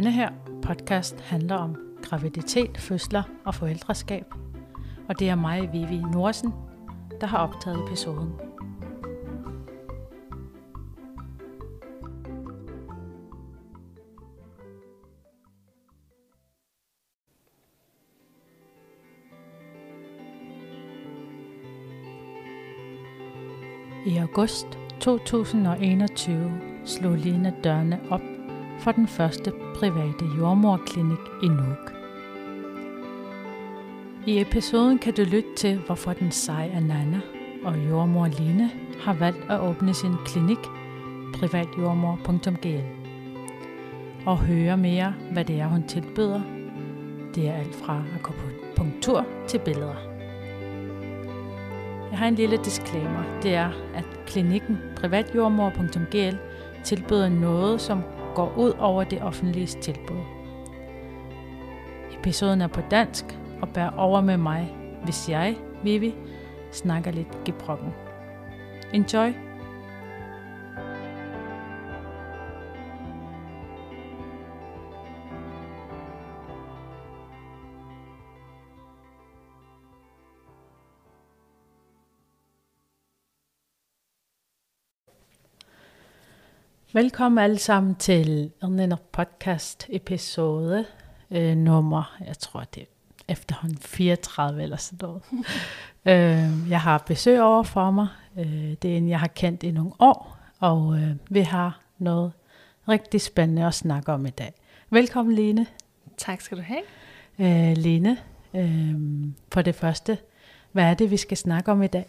Denne her podcast handler om graviditet, fødsler og forældreskab. Og det er mig, Vivi Norsen, der har optaget episoden. I august 2021 slog Lina dørene op for den første private jordmorklinik i Nuuk. I episoden kan du lytte til, hvorfor den seje Anana og jordmor Line har valgt at åbne sin klinik privatjordmor.gl og høre mere, hvad det er, hun tilbyder. Det er alt fra akupunktur til billeder. Jeg har en lille disclaimer. Det er, at klinikken privatjordmor.gl tilbyder noget, som går ud over det offentlige tilbud. Episoden er på dansk og bær over med mig, hvis jeg, Vivi, snakker lidt gebrokken. Enjoy! Velkommen alle sammen til en podcast episode øh, nummer, jeg tror det er efterhånden 34 eller sådan noget. øh, jeg har besøg over for mig. Øh, det er en, jeg har kendt i nogle år, og øh, vi har noget rigtig spændende at snakke om i dag. Velkommen Lene. Tak skal du have. Øh, Lene, øh, for det første, hvad er det, vi skal snakke om i dag?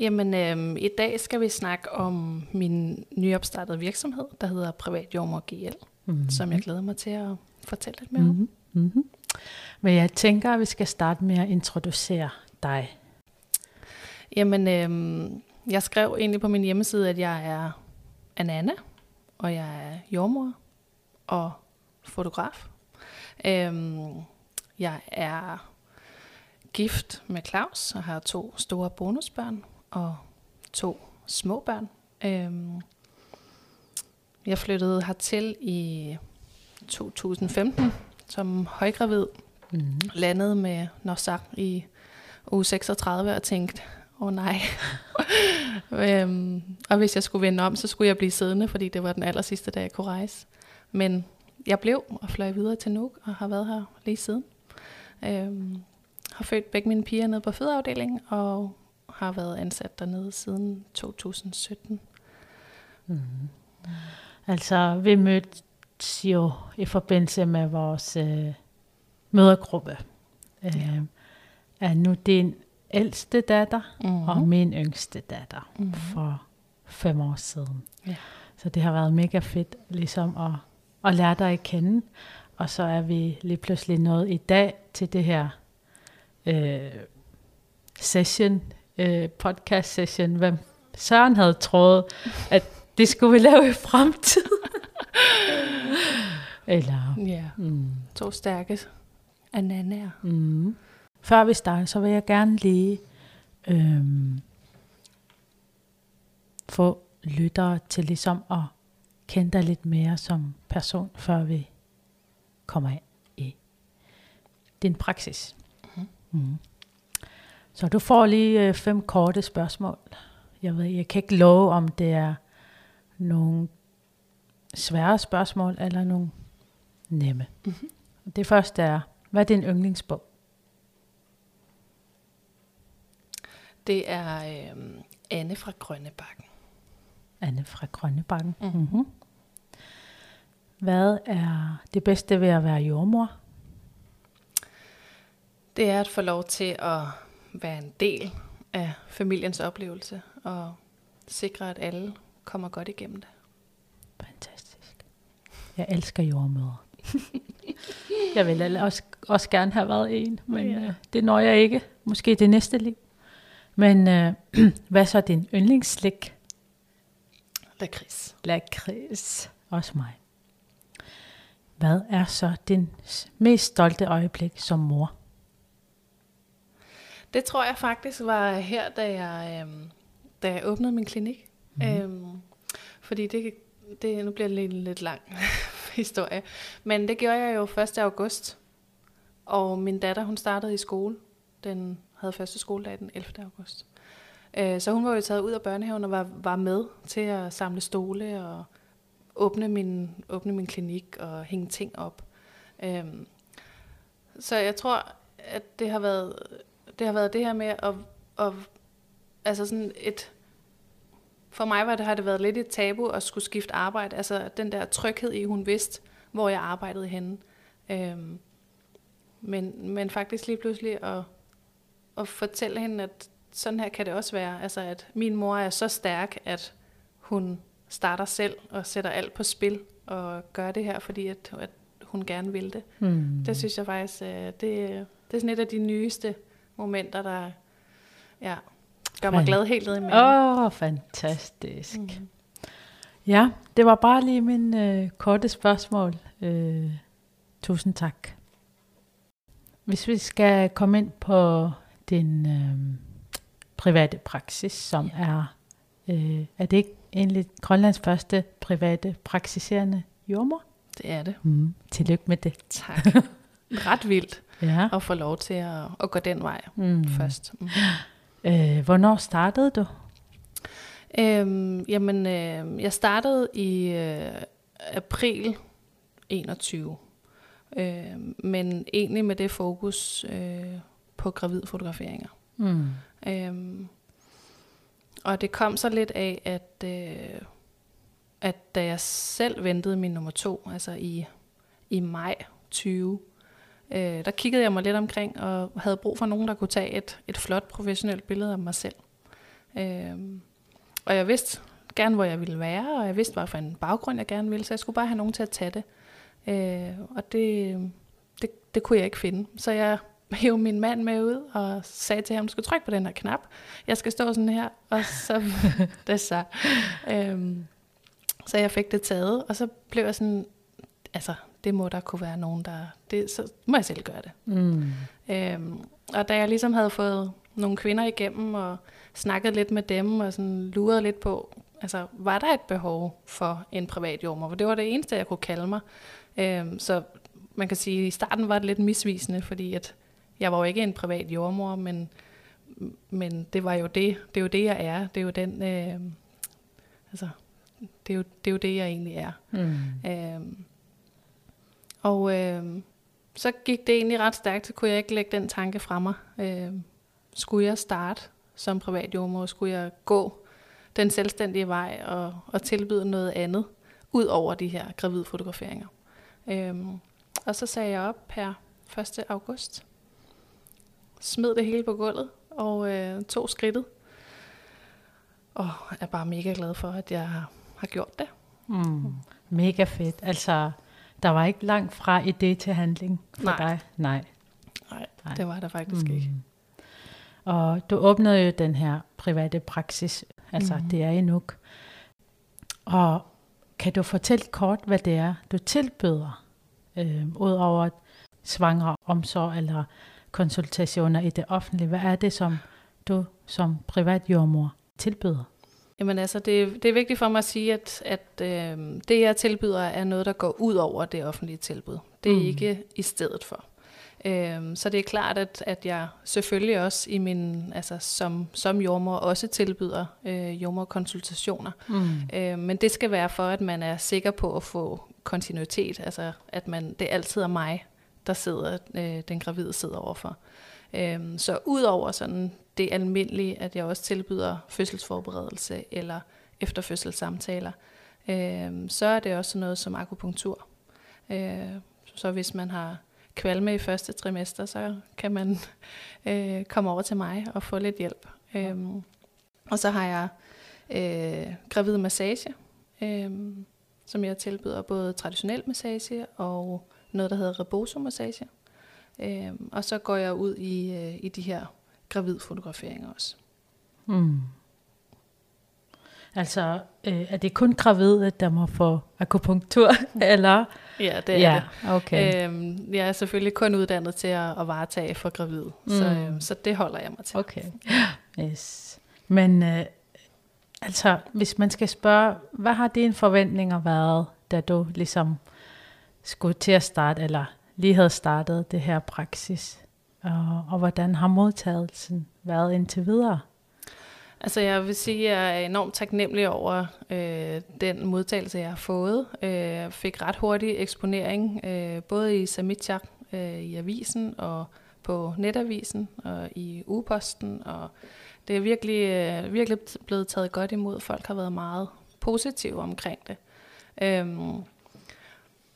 Jamen, øhm, i dag skal vi snakke om min nyopstartede virksomhed, der hedder Privat Jordmor GL, mm-hmm. som jeg glæder mig til at fortælle lidt mere mm-hmm. om. Mm-hmm. Men jeg tænker, at vi skal starte med at introducere dig. Jamen, øhm, jeg skrev egentlig på min hjemmeside, at jeg er Anana, og jeg er jordmor og fotograf. Øhm, jeg er gift med Claus og har to store bonusbørn og to små børn. Øhm, jeg flyttede hertil i 2015 som højgravid. Mm. Landede med Norsak i uge 36 og tænkte, åh oh, nej. øhm, og hvis jeg skulle vende om, så skulle jeg blive siddende, fordi det var den aller sidste dag, jeg kunne rejse. Men jeg blev og fløj videre til Nuuk og har været her lige siden. Øhm, har født begge mine piger nede på fødeafdelingen og har været ansat dernede siden 2017. Mm. Altså, vi mødtes jo i forbindelse med vores øh, mødergruppe. Ja. Øh, er nu din ældste datter mm-hmm. og min yngste datter mm-hmm. for fem år siden. Ja. Så det har været mega fedt ligesom at, at lære dig at kende. Og så er vi lige pludselig nået i dag til det her øh, session, øh, podcast session, hvem Søren havde troet, at det skulle vi lave i fremtiden. Eller, ja, mm. to stærke ananaer. Mm. Før vi starter, så vil jeg gerne lige øhm, få lyttere til ligesom at kende dig lidt mere som person, før vi kommer ind i din praksis. Mm. Mm. Så du får lige øh, fem korte spørgsmål. Jeg ved, jeg kan ikke love, om det er nogle svære spørgsmål eller nogle nemme. Mm-hmm. Det første er, hvad er din yndlingsbog? Det er øh, Anne fra Grønnebakken. Anne fra Grønnebakken. Mm. Mm-hmm. Hvad er det bedste ved at være jordmor? Det er at få lov til at være en del af familiens oplevelse og sikre, at alle kommer godt igennem det. Fantastisk. Jeg elsker jordmøder. jeg vil også, også gerne have været en, men ja. øh, det når jeg ikke. Måske det næste liv. Men øh, hvad så din yndlingsslik? Lakrids. Lakrids. Også mig. Hvad er så din mest stolte øjeblik som mor? Det tror jeg faktisk var her, da jeg, øhm, da jeg åbnede min klinik. Mm. Øhm, fordi det, det, nu bliver det lidt, lidt lang historie. Men det gjorde jeg jo 1. august. Og min datter, hun startede i skole. Den havde første skoledag den 11. august. Øh, så hun var jo taget ud af børnehaven og var, var med til at samle stole og åbne min, åbne min klinik og hænge ting op. Øhm, så jeg tror, at det har været det, har været det her med at, at altså sådan et, for mig var det, har det været lidt et tabu at skulle skifte arbejde. Altså den der tryghed i, hun vidste, hvor jeg arbejdede henne. Øhm, men, men faktisk lige pludselig at, at fortælle hende, at sådan her kan det også være. Altså at min mor er så stærk, at hun starter selv og sætter alt på spil og gør det her, fordi at, at hun gerne vil det. Mm. Det synes jeg faktisk, øh, det, det er sådan et af de nyeste momenter, der ja, gør mig glad helt ned i maven. Åh, oh, fantastisk. Mm. Ja, det var bare lige min øh, korte spørgsmål. Øh, tusind tak. Hvis vi skal komme ind på din øh, private praksis, som ja. er, øh, er det ikke egentlig Grønlands første private praktiserende jordmor? Det er det. Mm. Tillykke med det. Tak. Ret vildt ja. at få lov til at, at gå den vej mm. først. Mm. Øh, hvornår startede du? Øhm, jamen, øh, jeg startede i øh, april 21. Øh, men egentlig med det fokus øh, på gravidfotograferinger. Mm. Øhm, og det kom så lidt af, at, øh, at da jeg selv ventede min nummer to, altså i, i maj 20, øh, der kiggede jeg mig lidt omkring og havde brug for nogen, der kunne tage et, et flot professionelt billede af mig selv. Øh, og jeg vidste gerne, hvor jeg ville være, og jeg vidste, hvad for en baggrund jeg gerne ville, så jeg skulle bare have nogen til at tage det. Øh, og det, det, det kunne jeg ikke finde. Så jeg hævde min mand med ud og sagde til ham, du skal trykke på den her knap. Jeg skal stå sådan her, og så det så. Øhm, så jeg fik det taget, og så blev jeg sådan, altså det må der kunne være nogen, der... Det, så må jeg selv gøre det. Mm. Øhm, og da jeg ligesom havde fået nogle kvinder igennem og snakket lidt med dem og sådan luret lidt på, altså var der et behov for en privat jordmor? For det var det eneste, jeg kunne kalde mig. Øhm, så man kan sige, at i starten var det lidt misvisende, fordi at jeg var jo ikke en privat jordmor, men, men det var jo det, det er jo det, jeg er. Det er jo den, øh, altså, det er, jo, det er jo det, jeg egentlig er. Mm. Øhm, og øh, så gik det egentlig ret stærkt, så kunne jeg ikke lægge den tanke fra mig. Øh, skulle jeg starte som privat jordmor? Skulle jeg gå den selvstændige vej og, og tilbyde noget andet, ud over de her gravidfotograferinger? Øh, og så sagde jeg op her 1. august. Smed det hele på gulvet og øh, tog skridtet. Og er bare mega glad for, at jeg har gjort det. Mm. Mega fedt. Altså, der var ikke langt fra idé til handling for Nej. dig? Nej. Nej, det var der faktisk mm. ikke. Og du åbnede jo den her private praksis, altså mm. det er i Nuuk. Og kan du fortælle kort, hvad det er, du tilbyder, øh, ud over svangre omsorg eller konsultationer i det offentlige? Hvad er det, som du som privat jordmor tilbyder? Jamen altså, det, det er vigtigt for mig at sige, at, at øh, det, jeg tilbyder, er noget, der går ud over det offentlige tilbud. Det er mm. ikke i stedet for. Øh, så det er klart, at, at jeg selvfølgelig også i min, altså som, som jordmor også tilbyder øh, jordmorkonsultationer. Mm. Øh, men det skal være for, at man er sikker på at få kontinuitet. Altså, at man, det altid er mig, der sidder, øh, den gravide sidder overfor. Øh, så udover sådan det almindelige, at jeg også tilbyder fødselsforberedelse eller efterfødselssamtaler, øh, så er det også noget som akupunktur. Øh, så hvis man har kvalme i første trimester, så kan man øh, komme over til mig og få lidt hjælp. Øh, og så har jeg øh, gravid massage, øh, som jeg tilbyder både traditionel massage og noget, der hedder rebosomassage. Øh, og så går jeg ud i, øh, i de her gravidfotograferinger også. Mm. Altså, øh, er det kun gravide, der må få akupunktur, eller? Ja, det er ja, det. Okay. Øhm, jeg er selvfølgelig kun uddannet til at, at varetage for gravid, mm. så, øh, så det holder jeg mig til. Okay, yes. Men øh, altså, hvis man skal spørge, hvad har dine forventninger været, da du ligesom skulle til at starte, eller lige havde startet det her praksis? Og, og hvordan har modtagelsen været indtil videre? Altså jeg vil sige, at jeg er enormt taknemmelig over øh, den modtagelse, jeg har fået. Øh, jeg fik ret hurtig eksponering, øh, både i Samitjak, øh, i avisen og på netavisen og i Uposten. Og det er virkelig, øh, virkelig blevet taget godt imod. Folk har været meget positive omkring det. Øh,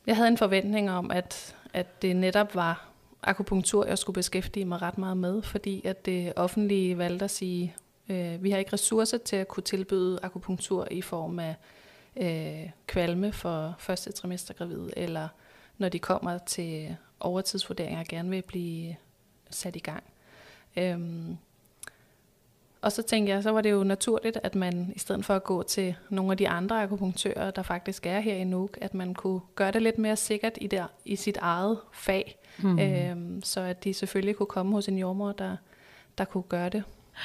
jeg havde en forventning om, at, at det netop var akupunktur, jeg skulle beskæftige mig ret meget med, fordi at det offentlige valgte at sige, øh, vi har ikke ressourcer til at kunne tilbyde akupunktur i form af øh, kvalme for første trimester gravid, eller når de kommer til overtidsvurderinger og gerne vil blive sat i gang. Øhm, og så tænkte jeg, så var det jo naturligt, at man i stedet for at gå til nogle af de andre akupunktører, der faktisk er her i Nuuk, at man kunne gøre det lidt mere sikkert i, der, i sit eget fag. Mm. Øhm, så at de selvfølgelig kunne komme hos en jordmor, der, der kunne gøre det.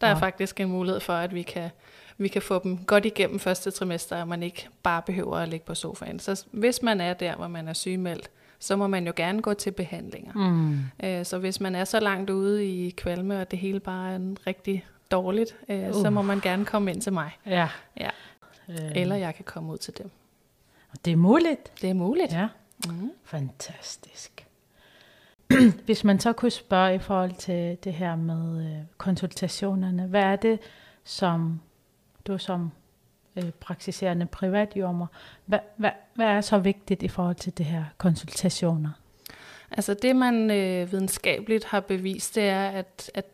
Der er ja. faktisk en mulighed for, at vi kan, vi kan få dem godt igennem første trimester, og man ikke bare behøver at ligge på sofaen. Så hvis man er der, hvor man er sygemeldt, så må man jo gerne gå til behandlinger. Mm. Øh, så hvis man er så langt ude i kvalme, og det hele bare er en rigtig dårligt, øh, uh. så må man gerne komme ind til mig. Ja. ja. Øh. Eller jeg kan komme ud til dem. Det er muligt. Det er muligt. Ja. Mm. Fantastisk. Hvis man så kunne spørge i forhold til det her med øh, konsultationerne, hvad er det, som du som øh, praktiserende privatjommer, hvad, hvad, hvad er så vigtigt i forhold til det her konsultationer? Altså det, man øh, videnskabeligt har bevist, det er, at, at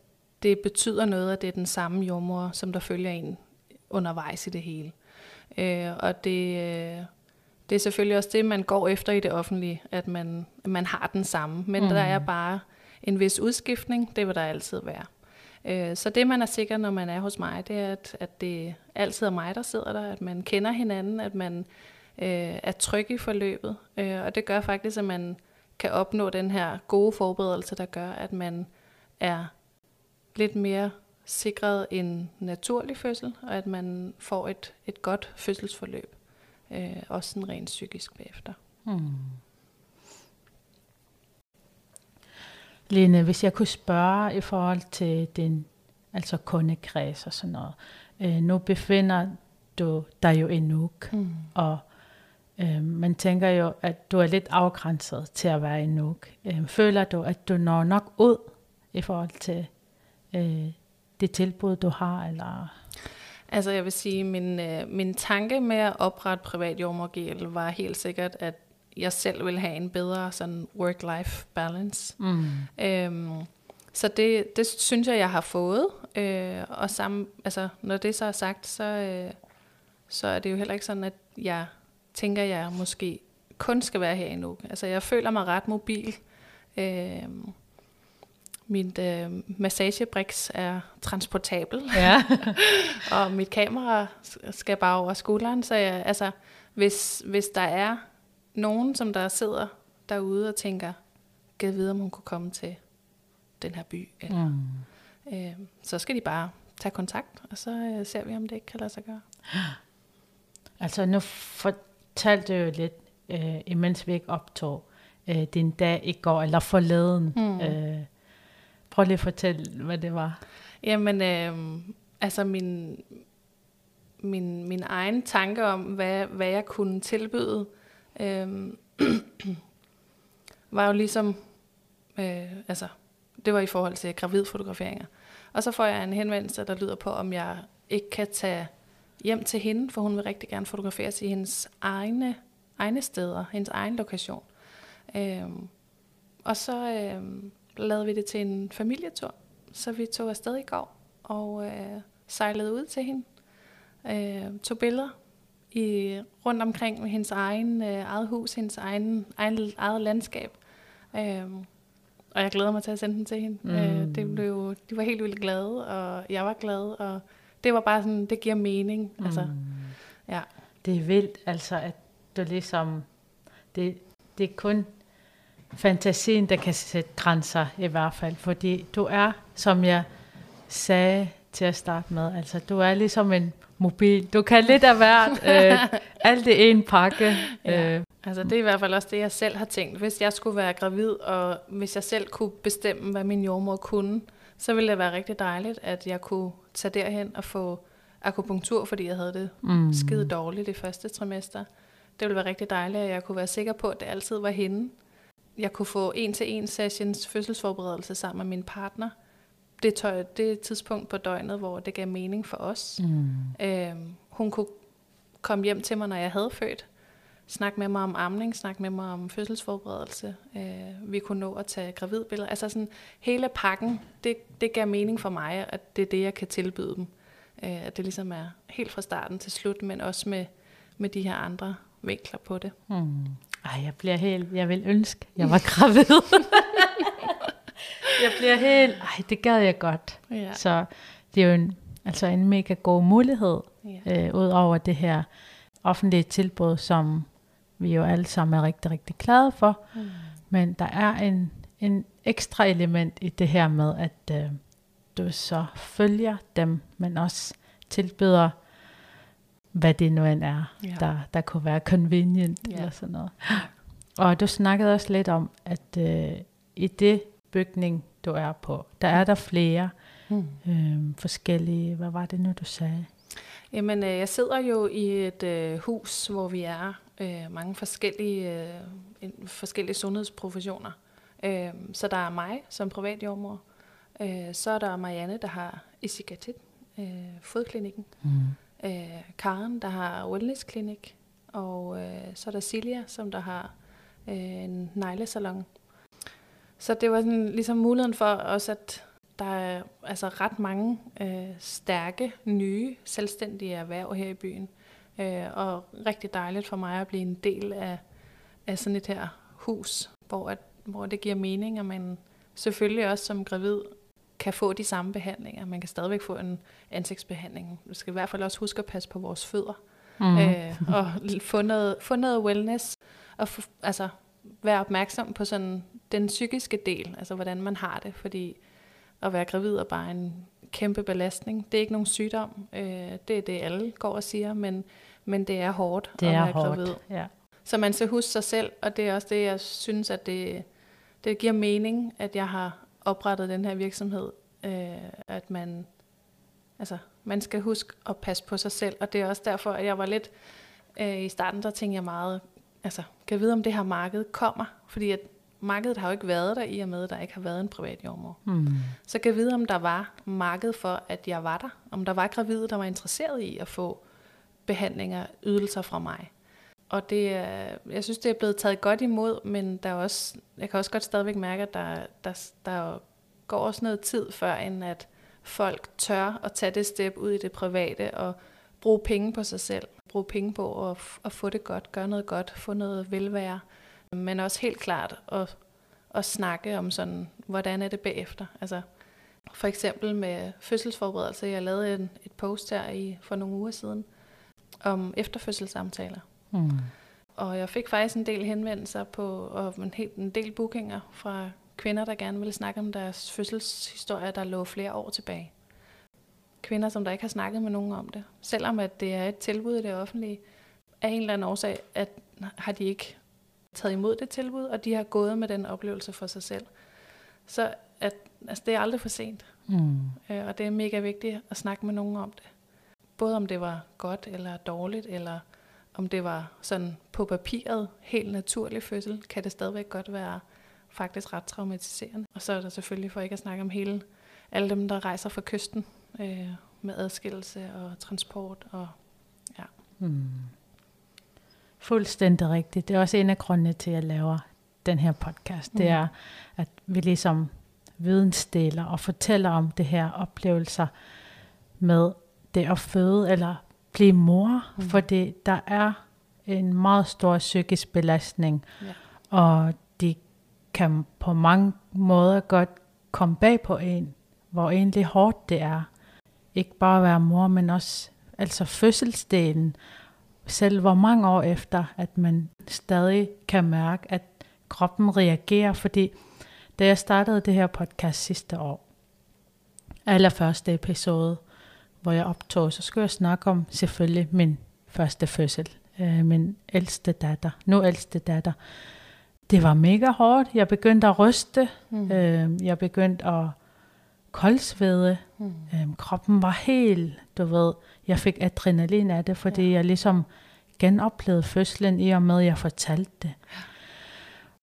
det betyder noget, at det er den samme jommer, som der følger en undervejs i det hele. Øh, og det, øh, det er selvfølgelig også det, man går efter i det offentlige, at man, man har den samme. Men mm. der er bare en vis udskiftning, det vil der altid være. Øh, så det, man er sikker, når man er hos mig, det er, at, at det altid er mig, der sidder der, at man kender hinanden, at man øh, er tryg i forløbet. Øh, og det gør faktisk, at man kan opnå den her gode forberedelse, der gør, at man er lidt mere sikret en naturlig fødsel, og at man får et, et godt fødselsforløb, øh, også sådan rent psykisk bagefter. Hmm. Lene, hvis jeg kunne spørge i forhold til din altså kundekreds og sådan noget. Øh, nu befinder du dig jo i Nuuk, mm. og øh, man tænker jo, at du er lidt afgrænset til at være i Nuuk. Øh, føler du, at du når nok ud i forhold til øh, det tilbud, du har? Eller? Altså jeg vil sige, min, øh, min tanke med at oprette privat jordmorgel var helt sikkert, at jeg selv vil have en bedre sådan work-life balance. Mm. Øhm, så det, det synes jeg, jeg har fået. Øh, og sammen, altså, når det så er sagt, så, øh, så er det jo heller ikke sådan, at jeg tænker, at jeg måske kun skal være her endnu. Altså jeg føler mig ret mobil. Øh, mit øh, massagebriks er transportabel, ja. og mit kamera skal bare over skulderen, så jeg, altså, hvis, hvis der er nogen, som der sidder derude og tænker, kan vide, om hun kunne komme til den her by, eller, mm. øh, så skal de bare tage kontakt, og så øh, ser vi, om det ikke kan lade sig gøre. Altså nu fortalte du jo lidt, øh, imens vi ikke optog øh, din dag i går, eller forleden. Mm. Øh, prøv lige at fortælle, hvad det var. Jamen, øh, altså min, min, min egen tanke om, hvad, hvad jeg kunne tilbyde, øh, var jo ligesom, øh, altså, det var i forhold til gravidfotograferinger. Og så får jeg en henvendelse, der lyder på, om jeg ikke kan tage hjem til hende, for hun vil rigtig gerne fotograferes i hendes egne, egne steder, hendes egen lokation. Øh, og så Øh, lavede vi det til en familietur, så vi tog afsted i går og øh, sejlede ud til hende. Øh, tog billeder i, rundt omkring med hendes egen, øh, eget hus, hendes egen, egen, eget landskab. Øh, og jeg glæder mig til at sende den til hende. Mm. Øh, det blev, de var helt vildt glade, og jeg var glad, og det var bare sådan, det giver mening. Mm. Altså, ja. Det er vildt, altså, at du ligesom, det, det er kun fantasien, der kan sætte grænser i hvert fald, fordi du er, som jeg sagde til at starte med, altså du er ligesom en mobil, du kan lidt af hvert, øh, alt det en pakke, ja. øh, Altså det er i hvert fald også det, jeg selv har tænkt. Hvis jeg skulle være gravid, og hvis jeg selv kunne bestemme, hvad min jordmor kunne, så ville det være rigtig dejligt, at jeg kunne tage derhen og få akupunktur, fordi jeg havde det mm. skide dårligt i første trimester. Det ville være rigtig dejligt, at jeg kunne være sikker på, at det altid var hende. Jeg kunne få en-til-en sessions fødselsforberedelse sammen med min partner. Det, tøj, det tidspunkt på døgnet, hvor det gav mening for os. Mm. Øhm, hun kunne komme hjem til mig, når jeg havde født. Snak med mig om amning, snak med mig om fødselsforberedelse. Øh, vi kunne nå at tage gravidbilleder. Altså sådan hele pakken, det, det gav mening for mig, at det er det, jeg kan tilbyde dem. Øh, at det ligesom er helt fra starten til slut, men også med, med de her andre vinkler på det. Hmm. Ej, jeg bliver helt, jeg vil ønske, jeg var gravid. jeg bliver helt, ej, det gad jeg godt. Ja. Så det er jo en, altså en mega god mulighed, ja. øh, ud over det her offentlige tilbud, som vi jo alle sammen er rigtig, rigtig glade for. Mm. Men der er en, en ekstra element i det her med, at øh, du så følger dem, men også tilbyder, hvad det nu end er, ja. der, der kunne være convenient ja. eller sådan noget. Og du snakkede også lidt om, at øh, i det bygning, du er på, der er der flere mm. øh, forskellige, hvad var det nu, du sagde? Jamen, øh, jeg sidder jo i et øh, hus, hvor vi er øh, mange forskellige, øh, forskellige sundhedsprofessioner. Øh, så der er mig som privatjordmor, øh, så er der Marianne, der har Isikatit, øh, fodklinikken, mm øh, Karen, der har wellnessklinik, og øh, så er der Silja, som der har øh, en neglesalon. Så det var sådan, ligesom muligheden for også, at der er altså ret mange øh, stærke, nye, selvstændige erhverv her i byen. Øh, og rigtig dejligt for mig at blive en del af, af sådan et her hus, hvor, at, hvor det giver mening, at man selvfølgelig også som gravid kan få de samme behandlinger. Man kan stadigvæk få en ansigtsbehandling. Vi skal i hvert fald også huske at passe på vores fødder. Mm. Øh, og få noget, få noget wellness. Og få, altså, være opmærksom på sådan den psykiske del, altså hvordan man har det. Fordi at være gravid er bare en kæmpe belastning. Det er ikke nogen sygdom. Øh, det er det, alle går og siger, men, men det er hårdt det at er være hårdt, gravid. Ja. Så man skal huske sig selv, og det er også det, jeg synes, at det, det giver mening, at jeg har oprettet den her virksomhed. Øh, at man, altså, man skal huske at passe på sig selv, og det er også derfor, at jeg var lidt, øh, i starten der tænkte jeg meget, altså, kan jeg vide, om det her marked kommer? Fordi at markedet har jo ikke været der, i og med, at der ikke har været en privat jordmor. Mm. Så kan jeg vide, om der var marked for, at jeg var der. Om der var gravide, der var interesseret i at få behandlinger, ydelser fra mig. Og det er, jeg synes, det er blevet taget godt imod, men der er også, jeg kan også godt stadigvæk mærke, at der, der, der går også noget tid før, end at folk tør at tage det step ud i det private og bruge penge på sig selv. Bruge penge på at, at få det godt, gøre noget godt, få noget velvære men også helt klart at, at snakke om sådan, hvordan er det bagefter. Altså, for eksempel med fødselsforberedelse. Jeg lavede en, et post her i, for nogle uger siden om efterfødselssamtaler. Mm. Og jeg fik faktisk en del henvendelser på, og en, helt, en del bookinger fra kvinder, der gerne ville snakke om deres fødselshistorie, der lå flere år tilbage. Kvinder, som der ikke har snakket med nogen om det. Selvom at det er et tilbud i det offentlige, af en eller anden årsag, at har de ikke taget imod det tilbud, og de har gået med den oplevelse for sig selv. Så at, altså, det er aldrig for sent. Mm. Øh, og det er mega vigtigt at snakke med nogen om det. Både om det var godt eller dårligt, eller om det var sådan på papiret helt naturlig fødsel, kan det stadigvæk godt være faktisk ret traumatiserende. Og så er der selvfølgelig for ikke at snakke om hele alle dem, der rejser fra kysten øh, med adskillelse og transport. Og, ja. Mm. Fuldstændig rigtigt. Det er også en af grundene til, at jeg laver den her podcast. Mm. Det er, at vi ligesom vidensdeler og fortæller om det her oplevelser med det at føde eller blive mor. Mm. Fordi der er en meget stor psykisk belastning. Ja. Og de kan på mange måder godt komme bag på en, hvor egentlig hårdt det er. Ikke bare at være mor, men også altså fødselsdelen selv hvor mange år efter, at man stadig kan mærke, at kroppen reagerer, fordi da jeg startede det her podcast sidste år, allerførste episode, hvor jeg optog, så skulle jeg snakke om selvfølgelig min første fødsel. øh, min ældste datter, nu ældste datter. Det var mega hårdt. Jeg begyndte at ryste. Mm. Øh, jeg begyndte at koldsvede. Mm. Øh, kroppen var helt, du ved, jeg fik adrenalin af det, fordi ja. jeg ligesom genoplevede fødslen i og med, at jeg fortalte det.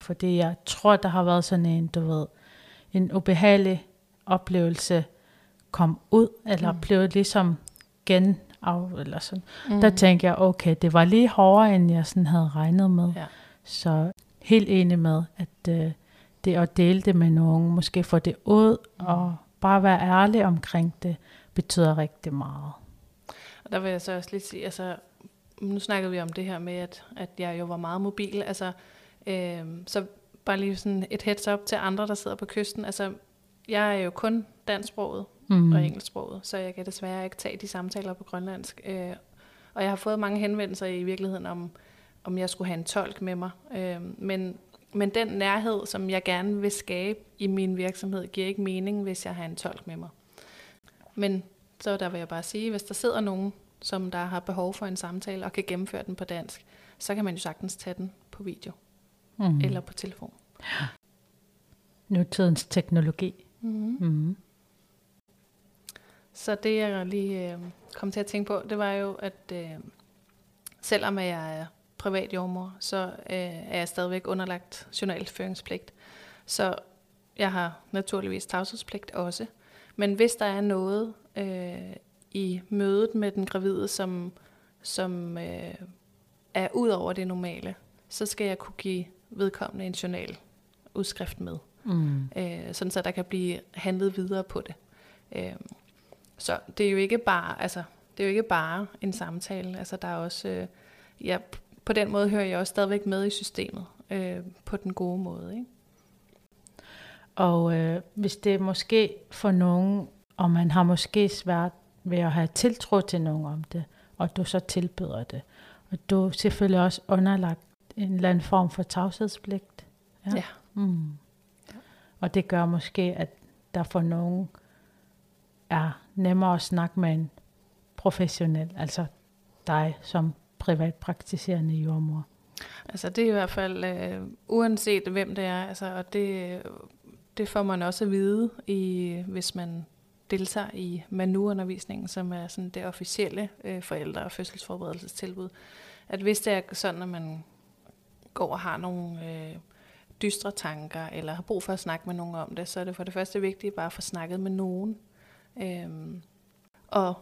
Fordi jeg tror, der har været sådan en, du ved, en ubehagelig oplevelse kom ud, eller mm. blev ligesom gen af, eller sådan. Mm. Der tænkte jeg, okay, det var lige hårdere, end jeg sådan havde regnet med. Ja. Så helt enig med, at øh, det at dele det med nogen, måske få det ud, mm. og bare være ærlig omkring det, betyder rigtig meget. Og der vil jeg så også lige sige, altså, nu snakkede vi om det her med, at, at jeg jo var meget mobil, altså, øh, så bare lige sådan et heads up til andre, der sidder på kysten, altså, jeg er jo kun dansksproget mm. og engelsksproget, så jeg kan desværre ikke tage de samtaler på grønlandsk. Øh, og jeg har fået mange henvendelser i virkeligheden om, om jeg skulle have en tolk med mig. Øh, men, men den nærhed, som jeg gerne vil skabe i min virksomhed, giver ikke mening, hvis jeg har en tolk med mig. Men så der vil jeg bare sige, hvis der sidder nogen, som der har behov for en samtale og kan gennemføre den på dansk, så kan man jo sagtens tage den på video mm. eller på telefon. Ja. Nutidens teknologi. Mm. Mm. Så det jeg lige øh, kom til at tænke på, det var jo, at øh, selvom jeg er privat jordmor, så øh, er jeg stadigvæk underlagt journalføringspligt. Så jeg har naturligvis tavshedspligt også. Men hvis der er noget øh, i mødet med den gravide, som, som øh, er ud over det normale, så skal jeg kunne give vedkommende en journal udskrift med. Mm. Øh, sådan så der kan blive handlet videre på det. Øh, så det er jo ikke bare, altså, det er jo ikke bare en samtale. Altså, der er også, øh, ja, på den måde hører jeg også stadigvæk med i systemet, øh, på den gode måde. Ikke? Og øh, hvis det er måske for nogen, og man har måske svært ved at have tiltro til nogen om det, og du så tilbyder det, og du er selvfølgelig også underlagt en eller anden form for tavshedspligt. Ja. ja. Mm. Og det gør måske, at der for nogen er nemmere at snakke med en professionel, altså dig som privatpraktiserende jordmor. Altså det er i hvert fald, øh, uanset hvem det er, altså, og det, det får man også at vide, i, hvis man deltager i manuundervisningen, som er sådan det officielle øh, forældre- og fødselsforberedelsestilbud. At hvis det er sådan, at man går og har nogle øh, dystre tanker, eller har brug for at snakke med nogen om det, så er det for det første vigtigt bare at få snakket med nogen. Øhm, og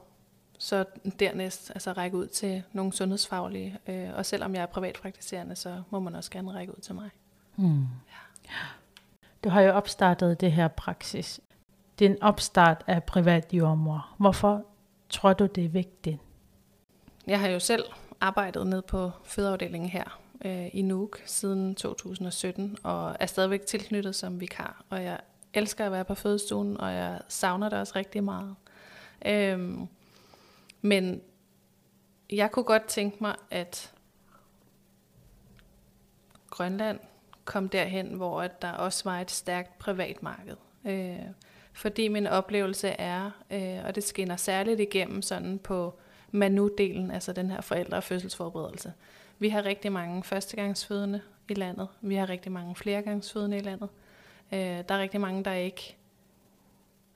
så dernæst altså række ud til nogle sundhedsfaglige. Øh, og selvom jeg er privatpraktiserende, så må man også gerne række ud til mig. Mm. Ja. Du har jo opstartet det her praksis. Din opstart af privat jordmor. Hvorfor tror du, det er vigtigt? Jeg har jo selv arbejdet ned på fødeafdelingen her øh, i Nuuk siden 2017, og er stadigvæk tilknyttet som vikar. Og jeg elsker at være på fødestuen, og jeg savner det også rigtig meget. Øhm, men jeg kunne godt tænke mig, at Grønland kom derhen, hvor at der også var et stærkt privat marked. Øh, fordi min oplevelse er, øh, og det skinner særligt igennem sådan på Manu-delen, altså den her forældre- og fødselsforberedelse. Vi har rigtig mange førstegangsfødende i landet. Vi har rigtig mange flergangsfødende i landet. Øh, der er rigtig mange, der ikke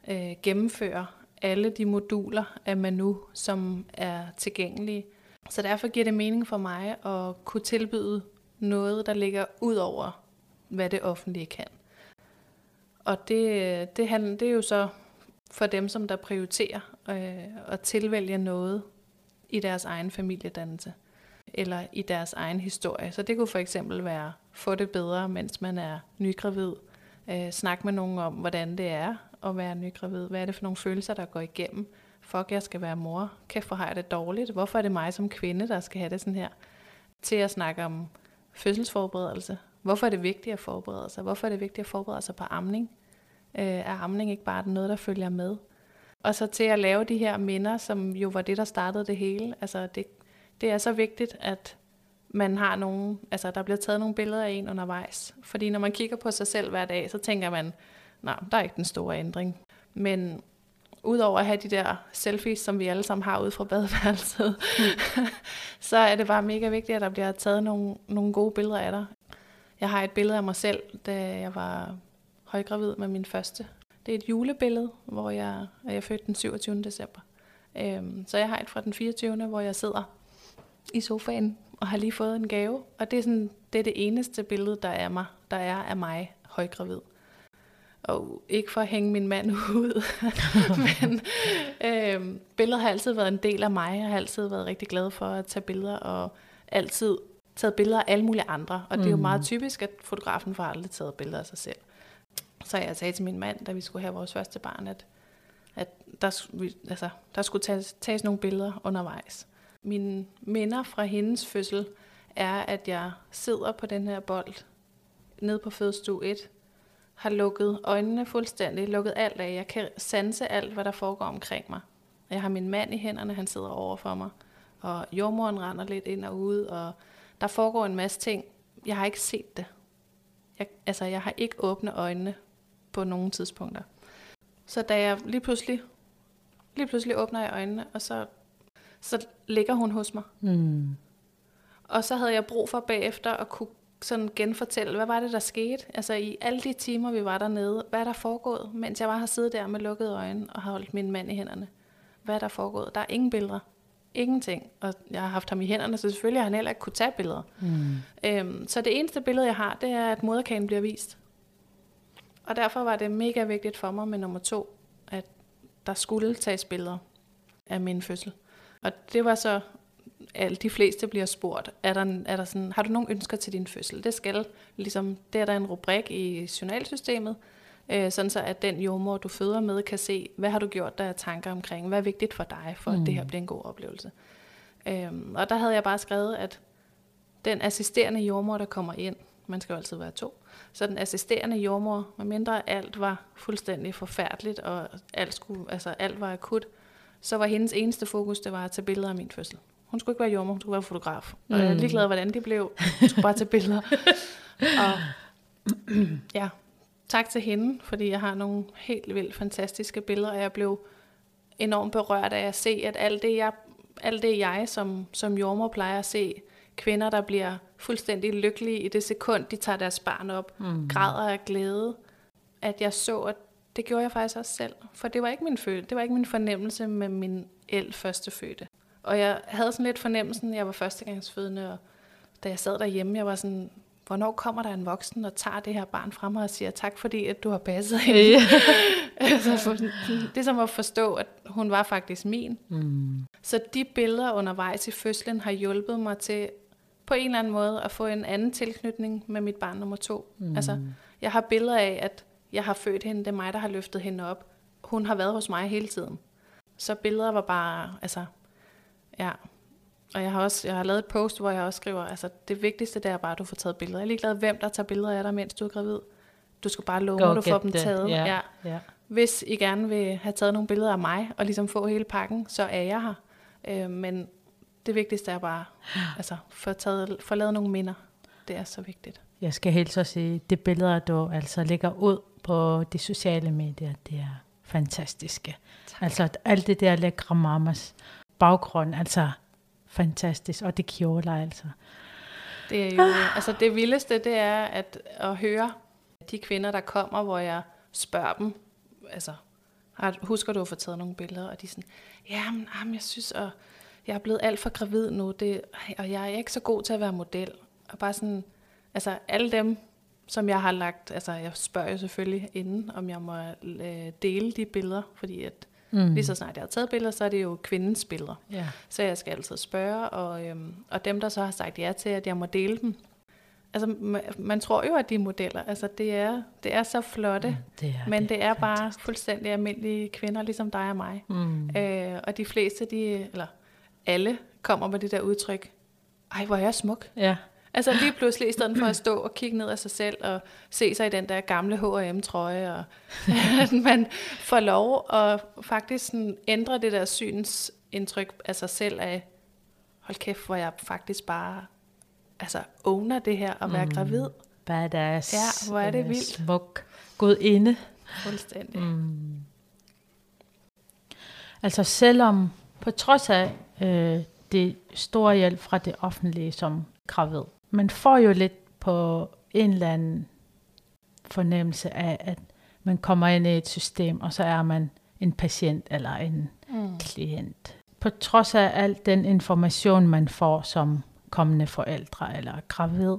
øh, gennemfører alle de moduler af Manu, som er tilgængelige. Så derfor giver det mening for mig at kunne tilbyde noget, der ligger ud over, hvad det offentlige kan. Og det, det, handler, det er jo så for dem, som der prioriterer øh, at tilvælge noget i deres egen familiedannelse eller i deres egen historie. Så det kunne for eksempel være få det bedre, mens man er nygravid. Øh, snak med nogen om, hvordan det er at være nygravid. Hvad er det for nogle følelser, der går igennem? Fuck, jeg skal være mor. Kæft, hvor har jeg det dårligt. Hvorfor er det mig som kvinde, der skal have det sådan her? Til at snakke om fødselsforberedelse. Hvorfor er det vigtigt at forberede sig? Hvorfor er det vigtigt at forberede sig på amning? Øh, er amning ikke bare noget, der følger med? Og så til at lave de her minder, som jo var det, der startede det hele. Altså det, det er så vigtigt, at man har nogle, altså der bliver taget nogle billeder af en undervejs. Fordi når man kigger på sig selv hver dag, så tænker man, nej, der er ikke den store ændring. Men udover at have de der selfies, som vi alle sammen har ude fra badeværelset, mm. så er det bare mega vigtigt, at der bliver taget nogle, nogle gode billeder af dig. Jeg har et billede af mig selv, da jeg var højgravid med min første. Det er et julebillede, hvor jeg, jeg er født den 27. december. Øhm, så jeg har et fra den 24. hvor jeg sidder i sofaen og har lige fået en gave. Og det er, sådan, det, er det eneste billede, der er, mig, der er af mig højgravid. Og ikke for at hænge min mand ud, men øhm, billedet har altid været en del af mig. Jeg har altid været rigtig glad for at tage billeder, og altid taget billeder af alle mulige andre. Og det er jo meget mm. typisk, at fotografen får aldrig taget billeder af sig selv. Så jeg sagde til min mand, da vi skulle have vores første barn, at, at der, altså, der skulle tages, tages nogle billeder undervejs. Mine minder fra hendes fødsel er, at jeg sidder på den her bold ned på fødestue 1, har lukket øjnene fuldstændig, lukket alt af. Jeg kan sanse alt, hvad der foregår omkring mig. Jeg har min mand i hænderne, han sidder over for mig, og jordmoren render lidt ind og ud, og der foregår en masse ting. Jeg har ikke set det. Jeg, altså, jeg har ikke åbne øjnene på nogle tidspunkter. Så da jeg lige pludselig, lige pludselig åbner jeg øjnene, og så, så ligger hun hos mig. Mm. Og så havde jeg brug for bagefter at kunne sådan genfortælle, hvad var det, der skete? Altså i alle de timer, vi var dernede, hvad er der foregået, mens jeg var her siddet der med lukkede øjne og har holdt min mand i hænderne? Hvad er der foregået? Der er ingen billeder. Ingenting. Og jeg har haft ham i hænderne, så selvfølgelig har han heller ikke kunne tage billeder. Mm. Øhm, så det eneste billede, jeg har, det er, at moderkagen bliver vist. Og derfor var det mega vigtigt for mig med nummer to, at der skulle tages billeder af min fødsel. Og det var så, de fleste bliver spurgt, er der, er der sådan, har du nogle ønsker til din fødsel? Det skal, ligesom, det er der en rubrik i journalsystemet, øh, sådan så at den jordmor, du føder med, kan se, hvad har du gjort der er tanker omkring, hvad er vigtigt for dig, for mm. at det her mm. bliver en god oplevelse. Øhm, og der havde jeg bare skrevet, at den assisterende jordmor, der kommer ind, man skal jo altid være to, så den assisterende jordmor, mindre alt var fuldstændig forfærdeligt, og alt, skulle, altså alt var akut, så var hendes eneste fokus, det var at tage billeder af min fødsel. Hun skulle ikke være jordmor, hun skulle være fotograf. Og jeg er mm. ligeglad, hvordan det blev. Hun skulle bare tage billeder. og ja, tak til hende, fordi jeg har nogle helt vildt fantastiske billeder, og jeg blev enormt berørt af at se, at alt det, jeg, alt det jeg som, som jordmor plejer at se, kvinder, der bliver fuldstændig lykkelige i det sekund, de tager deres barn op, mm. græder af glæde, at jeg så, at det gjorde jeg faktisk også selv. For det var ikke min følelse, det var ikke min fornemmelse med min el første fødte. Og jeg havde sådan lidt fornemmelsen, jeg var førstegangsfødende, og da jeg sad derhjemme, jeg var sådan, hvornår kommer der en voksen og tager det her barn frem og siger tak, fordi at du har passet hende. Ja. altså, det er som at forstå, at hun var faktisk min. Mm. Så de billeder undervejs i fødslen har hjulpet mig til på en eller anden måde at få en anden tilknytning med mit barn nummer to. Mm. Altså, jeg har billeder af, at jeg har født hende, det er mig, der har løftet hende op. Hun har været hos mig hele tiden. Så billeder var bare, altså, ja. Og jeg har også jeg har lavet et post, hvor jeg også skriver, altså det vigtigste det er bare, at du får taget billeder. Jeg er ligeglad, hvem der tager billeder af dig, mens du er gravid. Du skal bare love, at du får dem taget. Yeah, ja. Yeah. Hvis I gerne vil have taget nogle billeder af mig, og ligesom få hele pakken, så er jeg her. Øh, men det vigtigste er bare, altså, få, taget, få lavet nogle minder. Det er så vigtigt. Jeg skal helt så sige, det billeder, du altså lægger ud på de sociale medier, det er fantastiske. Tak. Altså alt det der lækre mamas baggrund, altså fantastisk, og det kjoler altså. Det er jo, ah. altså det vildeste, det er at, at høre de kvinder, der kommer, hvor jeg spørger dem, altså, husker du at få taget nogle billeder, og de er sådan, jamen, jamen jeg synes, at jeg er blevet alt for gravid nu, det, og jeg er ikke så god til at være model. Og bare sådan, altså alle dem, som jeg har lagt, altså jeg spørger jo selvfølgelig inden, om jeg må øh, dele de billeder, fordi at mm. lige så snart jeg har taget billeder, så er det jo kvindens billeder. Yeah. Så jeg skal altid spørge, og, øhm, og dem, der så har sagt ja til, at jeg må dele dem, altså man, man tror jo, at de er modeller, altså det er, det er så flotte, mm, det er, men det, det er fantastisk. bare fuldstændig almindelige kvinder, ligesom dig og mig. Mm. Øh, og de fleste, de, eller alle kommer med det der udtryk, ej, hvor er jeg smuk. Ja. Altså lige pludselig, i stedet for at stå og kigge ned af sig selv, og se sig i den der gamle H&M-trøje, og at man får lov at faktisk sådan ændre det der synsindtryk af sig selv af, hold kæft, hvor jeg faktisk bare altså owner det her at være mm. gravid. Badass. Ja, hvor er det vildt. Smuk. God inde. Fuldstændig. Mm. Altså selvom, på trods af øh, det er stor hjælp fra det offentlige som gravid. Man får jo lidt på en eller anden fornemmelse af, at man kommer ind i et system, og så er man en patient eller en mm. klient. På trods af al den information, man får som kommende forældre eller gravid,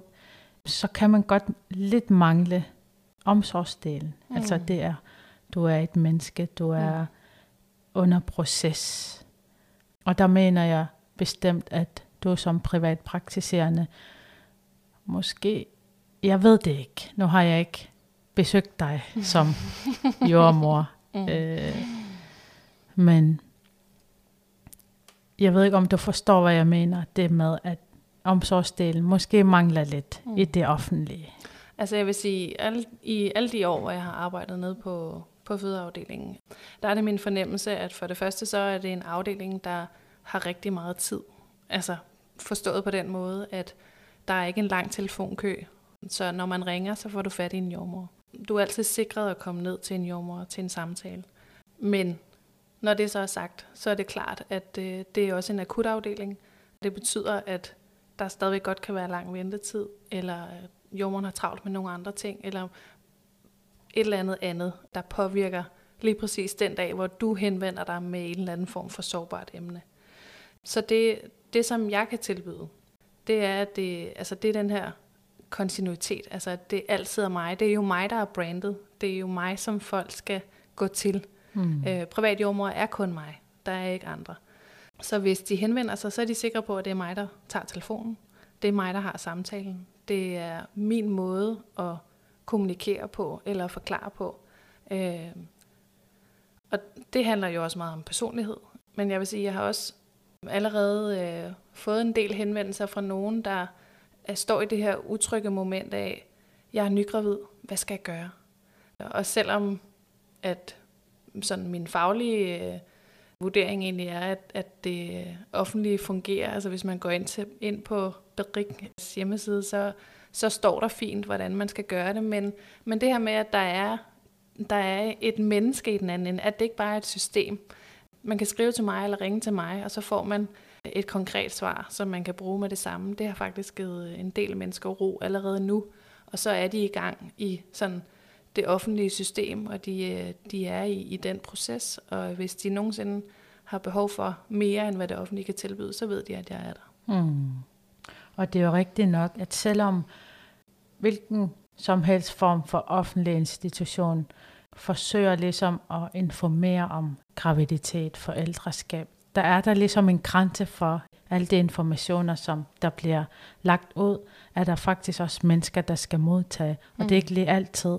så kan man godt lidt mangle omsorgsdelen. Mm. Altså det er, du er et menneske, du er mm. under proces. Og der mener jeg bestemt, at du som privatpraktiserende, måske, jeg ved det ikke, nu har jeg ikke besøgt dig som jordmor, mm. øh, men jeg ved ikke, om du forstår, hvad jeg mener, det med, at omsorgsdelen måske mangler lidt mm. i det offentlige. Altså jeg vil sige, alle, i alle de år, hvor jeg har arbejdet nede på, på fødeafdelingen, der er det min fornemmelse, at for det første så er det en afdeling, der har rigtig meget tid. Altså forstået på den måde, at der er ikke en lang telefonkø, så når man ringer, så får du fat i en jordmor. Du er altid sikret at komme ned til en jordmor til en samtale. Men når det så er sagt, så er det klart, at øh, det er også en akutafdeling. Det betyder, at der stadigvæk godt kan være lang ventetid, eller øh, jordmoren har travlt med nogle andre ting, eller et eller andet andet, der påvirker lige præcis den dag, hvor du henvender dig med en eller anden form for sårbart emne. Så det, det som jeg kan tilbyde, det er, at det, altså det er den her kontinuitet. Altså at det altid er mig. Det er jo mig, der er brandet. Det er jo mig, som folk skal gå til. Mm. Øh, privat jordmor er kun mig. Der er ikke andre. Så hvis de henvender sig, så er de sikre på, at det er mig, der tager telefonen. Det er mig, der har samtalen. Det er min måde at kommunikere på, eller forklare på. Øh, og det handler jo også meget om personlighed. Men jeg vil sige, jeg har også allerede øh, fået en del henvendelser fra nogen, der står i det her utrygge moment af, jeg er nygravid, hvad skal jeg gøre? Og selvom at sådan min faglige øh, vurdering egentlig er, at, at det offentlige fungerer, altså hvis man går ind, til, ind på Berik's hjemmeside, så, så står der fint, hvordan man skal gøre det, men, men det her med, at der er, der er et menneske i den anden ende, at det ikke bare er et system, man kan skrive til mig eller ringe til mig, og så får man et konkret svar, som man kan bruge med det samme. Det har faktisk givet øh, en del mennesker ro allerede nu, og så er de i gang i sådan det offentlige system, og de, øh, de er i, i den proces, og hvis de nogensinde har behov for mere, end hvad det offentlige kan tilbyde, så ved de, at jeg er der. Mm. Og det er jo rigtigt nok, at selvom hvilken som helst form for offentlig institution forsøger ligesom at informere om graviditet, forældreskab. Der er der ligesom en grænse for alle de informationer, som der bliver lagt ud, er der faktisk også mennesker, der skal modtage. Og mm. det er ikke lige altid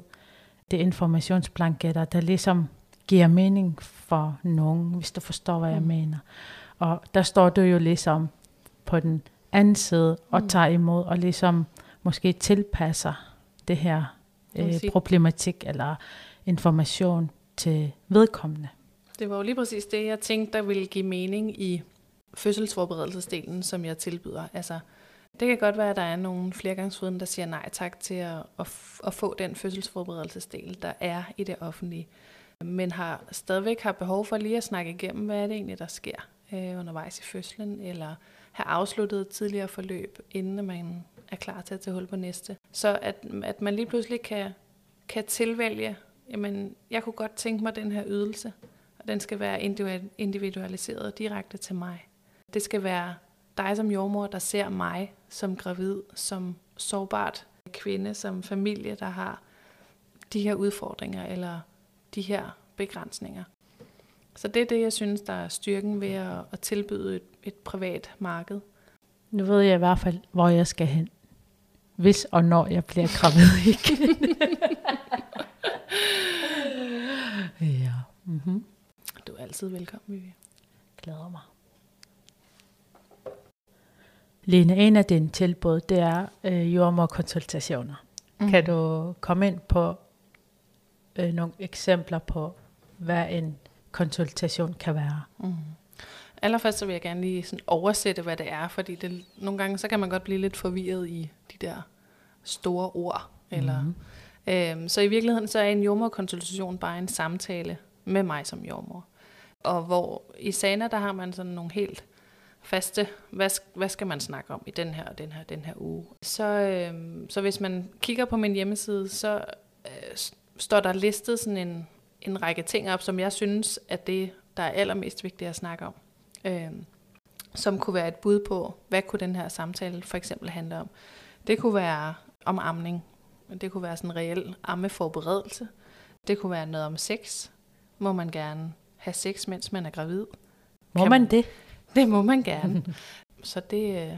det informationsblanketter, der ligesom giver mening for nogen, hvis du forstår, hvad mm. jeg mener. Og der står du jo ligesom på den anden side og mm. tager imod og ligesom måske tilpasser det her øh, problematik eller information til vedkommende. Det var jo lige præcis det, jeg tænkte, der ville give mening i fødselsforberedelsesdelen, som jeg tilbyder. Altså, det kan godt være, at der er nogle flergangsfødende, der siger nej tak til at, at, at få den fødselsforberedelsesdel, der er i det offentlige, men har stadigvæk har behov for lige at snakke igennem, hvad er det egentlig, der sker øh, undervejs i fødslen, eller have afsluttet et tidligere forløb, inden man er klar til at tage hul på næste. Så at, at man lige pludselig kan, kan tilvælge jamen, jeg kunne godt tænke mig den her ydelse, og den skal være individualiseret direkte til mig. Det skal være dig som jordmor, der ser mig som gravid, som sårbart kvinde, som familie, der har de her udfordringer eller de her begrænsninger. Så det er det, jeg synes, der er styrken ved at, at tilbyde et, et privat marked. Nu ved jeg i hvert fald, hvor jeg skal hen. Hvis og når jeg bliver gravid igen. ja. Mm-hmm. Du er altid velkommen, Vivi. Glæder mig. Lene, en af dine tilbud, det er øh, jordmorkonsultationer. Mm. Kan du komme ind på øh, nogle eksempler på, hvad en konsultation kan være? Mm. Allerførst så vil jeg gerne lige sådan oversætte, hvad det er, fordi det, nogle gange så kan man godt blive lidt forvirret i de der store ord, eller mm. Øhm, så i virkeligheden så er en jordmorkonsultation bare en samtale med mig som jordmor. Og hvor i Sana, der har man sådan nogle helt faste, hvad, hvad skal man snakke om i den her og den her, den her uge. Så, øhm, så hvis man kigger på min hjemmeside, så øh, står der listet sådan en, en række ting op, som jeg synes er det, der er allermest vigtigt at snakke om. Øhm, som kunne være et bud på, hvad kunne den her samtale for eksempel handle om. Det kunne være om amning. Det kunne være sådan en reel ammeforberedelse. Det kunne være noget om sex. Må man gerne have sex, mens man er gravid? Må kan man det? Det må man gerne. Så det øh,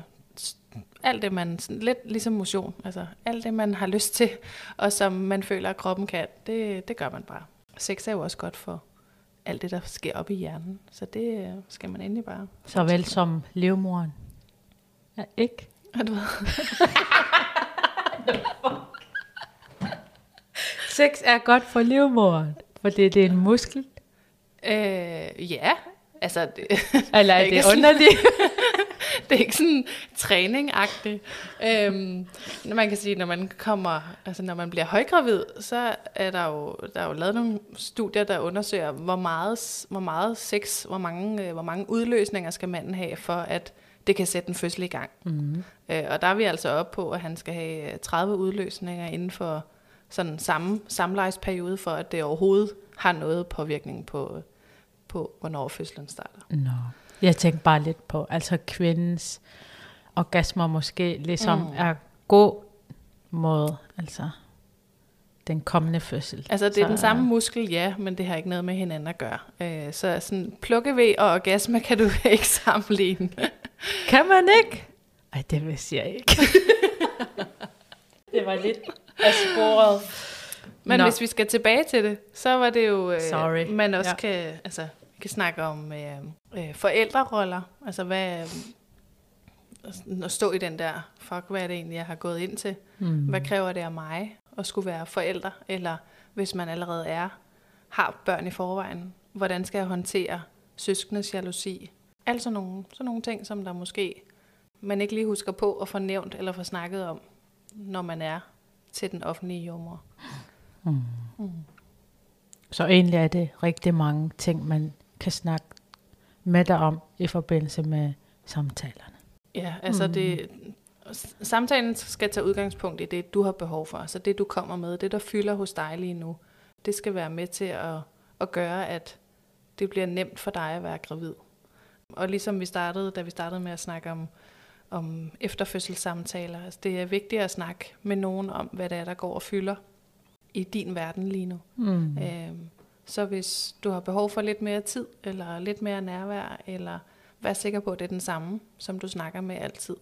alt det, man, lidt ligesom motion, altså alt det, man har lyst til, og som man føler, at kroppen kan, det, det gør man bare. Sex er jo også godt for alt det, der sker op i hjernen, så det øh, skal man endelig bare. Så vel som livmoren. Ja, ikke? Er du Sex er godt for livmoren, for det, det er en muskel. Øh, ja, altså... Det, Eller er det underligt? det er ikke sådan træning-agtigt. Øhm, man kan sige, når man kommer, altså når man bliver højgravid, så er der jo, der er jo lavet nogle studier, der undersøger, hvor meget, hvor meget sex, hvor mange, øh, hvor mange udløsninger skal manden have, for at det kan sætte en fødsel i gang. Mm. Øh, og der er vi altså op på, at han skal have 30 udløsninger inden for sådan samme samlejsperiode, for at det overhovedet har noget påvirkning på, på hvornår fødslen starter. No. Jeg tænker bare lidt på, altså kvindens orgasmer måske ligesom mm. er god mod altså den kommende fødsel. Altså det er så, den samme muskel, ja, men det har ikke noget med hinanden at gøre. Øh, så sådan plukkevæg og orgasme kan du ikke sammenligne. kan man ikke? Ej, det vil jeg ikke. det var lidt af sporet. Men Nå. hvis vi skal tilbage til det, så var det jo, øh, Sorry. man også ja. kan, altså, kan snakke om øh, øh, forældreroller. Altså hvad, øh, at stå i den der, fuck hvad er det egentlig, jeg har gået ind til? Mm. Hvad kræver det af mig at skulle være forælder? Eller hvis man allerede er, har børn i forvejen, hvordan skal jeg håndtere søskendes jalousi? Altså nogle, sådan nogle ting, som der måske man ikke lige husker på at få nævnt eller få snakket om, når man er til den offentlige jordmor. Mm. Mm. Så egentlig er det rigtig mange ting, man kan snakke med dig om i forbindelse med samtalerne. Ja, altså mm. det, samtalen skal tage udgangspunkt i det, du har behov for. Altså det, du kommer med, det, der fylder hos dig lige nu, det skal være med til at, at gøre, at det bliver nemt for dig at være gravid. Og ligesom vi startede, da vi startede med at snakke om, om efterfødselssamtaler, altså det er vigtigt at snakke med nogen om, hvad det er, der går og fylder i din verden lige nu. Mm. Øhm, så hvis du har behov for lidt mere tid, eller lidt mere nærvær, eller vær sikker på, at det er den samme, som du snakker med altid,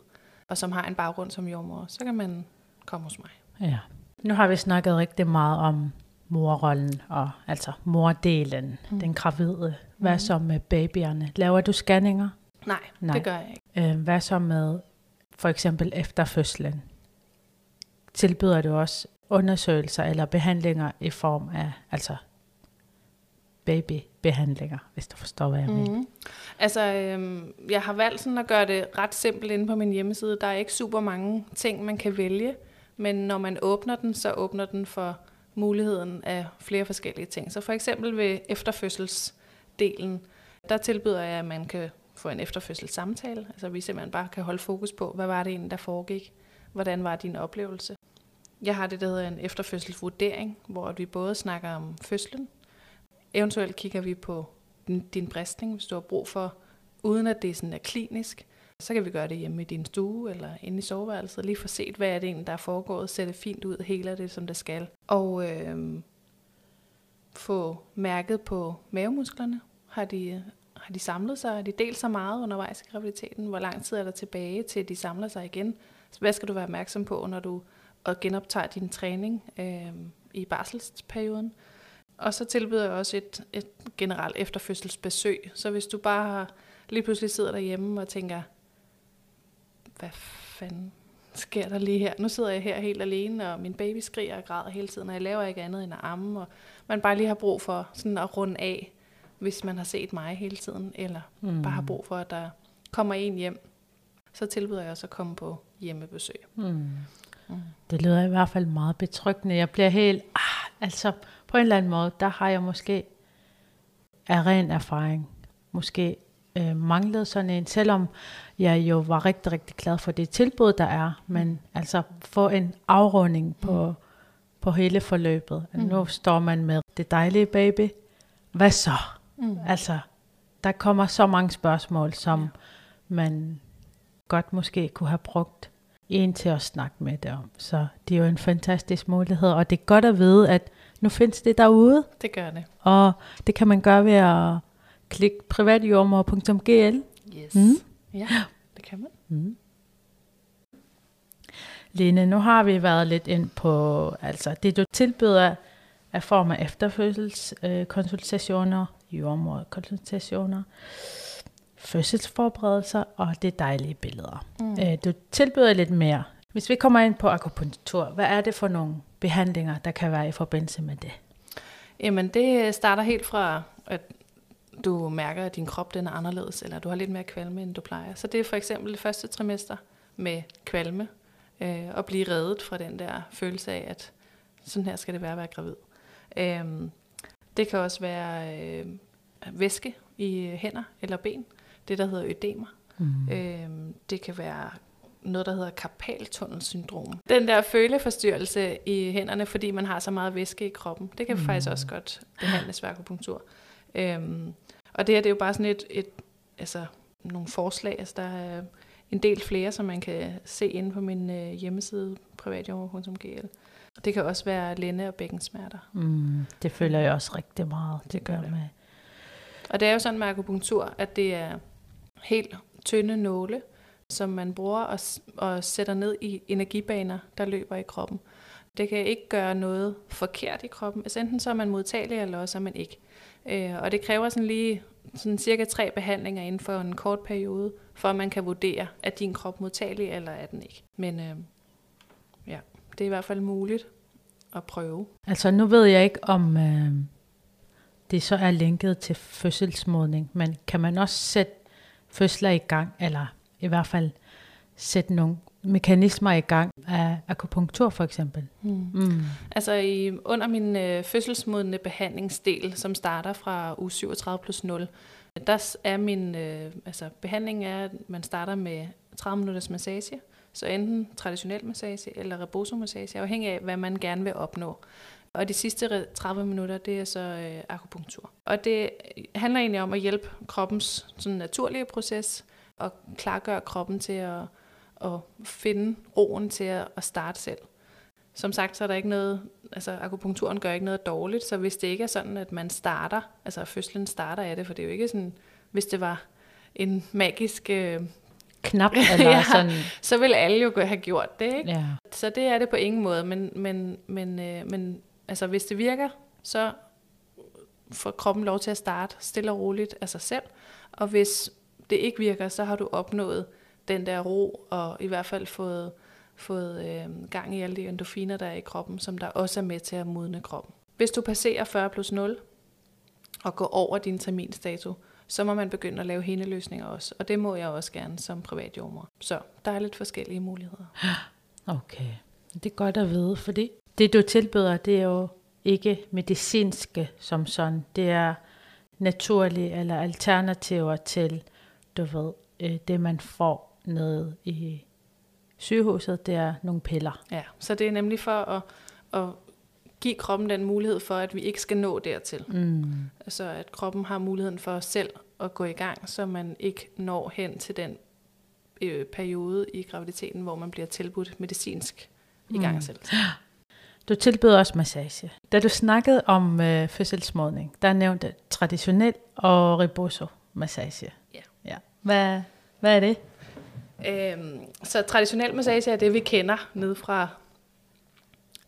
og som har en baggrund som jordmor, så kan man komme hos mig. Ja. Nu har vi snakket rigtig meget om morrollen, og altså mordelen, mm. den gravide. Hvad mm. så med babyerne? Laver du scanninger? Nej, Nej, det gør jeg ikke. Øh, hvad så med for eksempel efter fødslen? Tilbyder du også undersøgelser eller behandlinger i form af altså babybehandlinger, hvis du forstår, hvad jeg mener. Mm. Altså, øhm, jeg har valgt sådan at gøre det ret simpelt inde på min hjemmeside. Der er ikke super mange ting, man kan vælge, men når man åbner den, så åbner den for muligheden af flere forskellige ting. Så for eksempel ved efterfødselsdelen, der tilbyder jeg, at man kan for en efterfødselssamtale. Altså vi simpelthen bare kan holde fokus på, hvad var det egentlig, der foregik? Hvordan var din oplevelse? Jeg har det, der hedder en efterfødselsvurdering, hvor vi både snakker om fødslen, Eventuelt kigger vi på din, din bristning, hvis du har brug for, uden at det sådan er klinisk. Så kan vi gøre det hjemme i din stue eller inde i soveværelset. Lige for set, hvad er det egentlig, der er foregået. Sætte fint ud, hele det, som det skal. Og øh, få mærket på mavemusklerne. Har de, har de samlet sig? Har de delt sig meget undervejs i graviditeten? Hvor lang tid er der tilbage til, de samler sig igen? Hvad skal du være opmærksom på, når du øh, genoptager din træning øh, i barselsperioden? Og så tilbyder jeg også et, et generelt efterfødselsbesøg. Så hvis du bare lige pludselig sidder derhjemme og tænker, hvad fanden sker der lige her? Nu sidder jeg her helt alene, og min baby skriger og græder hele tiden, og jeg laver ikke andet end at amme, og man bare lige har brug for sådan at runde af, hvis man har set mig hele tiden, eller mm. bare har brug for, at der kommer en hjem, så tilbyder jeg også at komme på hjemmebesøg. Mm. Mm. Det lyder i hvert fald meget betryggende. Jeg bliver helt, ah, altså på en eller anden måde, der har jeg måske af ren erfaring, måske øh, manglede sådan en, selvom jeg jo var rigtig, rigtig glad for det tilbud, der er, men altså få en afrunding på, mm. på hele forløbet. Mm. Nu står man med det dejlige baby. Hvad så? Mm. Altså, der kommer så mange spørgsmål, som ja. man godt måske kunne have brugt en til at snakke med det om. Så det er jo en fantastisk mulighed, og det er godt at vide, at nu findes det derude. Det gør det. Og det kan man gøre ved at klikke privatjordmor.gl. Yes. Mm. Ja, det kan man. Mm. Lene, nu har vi været lidt ind på, altså det du tilbyder af form af efterfødselskonsultationer, øh, jordmorkonsultationer, fødselsforberedelser og det dejlige billeder. Mm. Øh, du tilbyder lidt mere. Hvis vi kommer ind på akupunktur, hvad er det for nogle behandlinger, der kan være i forbindelse med det? Jamen det starter helt fra, at du mærker, at din krop den er anderledes, eller du har lidt mere kvalme, end du plejer. Så det er for eksempel det første trimester med kvalme, øh, og blive reddet fra den der følelse af, at sådan her skal det være at være gravid. Øh, det kan også være øh, væske i hænder eller ben, det der hedder ødemer. Mm. Øh, det kan være noget, der hedder karpaltunnelsyndrom. Den der føleforstyrrelse i hænderne, fordi man har så meget væske i kroppen, det kan mm. faktisk også godt behandles ved akupunktur. Øhm, og det her det er jo bare sådan et, et altså, nogle forslag. Altså, der er en del flere, som man kan se inde på min øh, hjemmeside, privatjommer.gl. Det kan også være lænde- og bækkensmerter. Mm, det føler jeg også rigtig meget. Det gør med. Og det er jo sådan med akupunktur, at det er helt tynde nåle, som man bruger og, og sætter ned i energibaner, der løber i kroppen. Det kan ikke gøre noget forkert i kroppen. Altså enten så er man modtagelig, eller også er man ikke. Øh, og det kræver sådan lige sådan cirka tre behandlinger inden for en kort periode, for at man kan vurdere, at din krop modtagelig, eller er den ikke. Men øh, det er i hvert fald muligt at prøve. Altså nu ved jeg ikke, om øh, det så er linket til fødselsmodning, men kan man også sætte fødsler i gang, eller i hvert fald sætte nogle mekanismer i gang af akupunktur for eksempel? Mm. Mm. Altså i, under min øh, fødselsmodende behandlingsdel, som starter fra uge 37 plus 0, der er min øh, altså behandling er, at man starter med 30 minutters massage, så enten traditionel massage eller rebosomassage, afhængig af, hvad man gerne vil opnå. Og de sidste 30 minutter, det er så øh, akupunktur. Og det øh, handler egentlig om at hjælpe kroppens sådan naturlige proces, og klargøre kroppen til at at finde roen til at, at starte selv. Som sagt, så er der ikke noget, altså akupunkturen gør ikke noget dårligt, så hvis det ikke er sådan, at man starter, altså fødslen starter af det, for det er jo ikke sådan, hvis det var en magisk øh, knap, eller ja, sådan. så vil alle jo have gjort det, ikke? Ja. Så det er det på ingen måde, men, men, men, øh, men altså, hvis det virker, så får kroppen lov til at starte stille og roligt af sig selv, og hvis det ikke virker, så har du opnået den der ro, og i hvert fald fået, fået øh, gang i alle de endorfiner, der er i kroppen, som der også er med til at modne kroppen. Hvis du passerer 40 plus 0 og går over din terminstato, så må man begynde at lave hændeløsninger også. Og det må jeg også gerne som privat jordmor. Så der er lidt forskellige muligheder. Okay, det er godt at vide, fordi det du tilbyder, det er jo ikke medicinske som sådan. Det er naturlige eller alternativer til, du ved, øh, det man får nede i sygehuset, det er nogle piller. Ja, så det er nemlig for at, at give kroppen den mulighed for, at vi ikke skal nå dertil. Mm. Altså at kroppen har muligheden for selv at gå i gang, så man ikke når hen til den øh, periode i graviditeten, hvor man bliver tilbudt medicinsk mm. i gang selv. Du tilbyder også massage. Da du snakkede om øh, fødselsmodning, der nævnte traditionel og reboso massage. Ja. ja. Hvad, hvad er det? Øhm, så traditionel massage er det, vi kender ned fra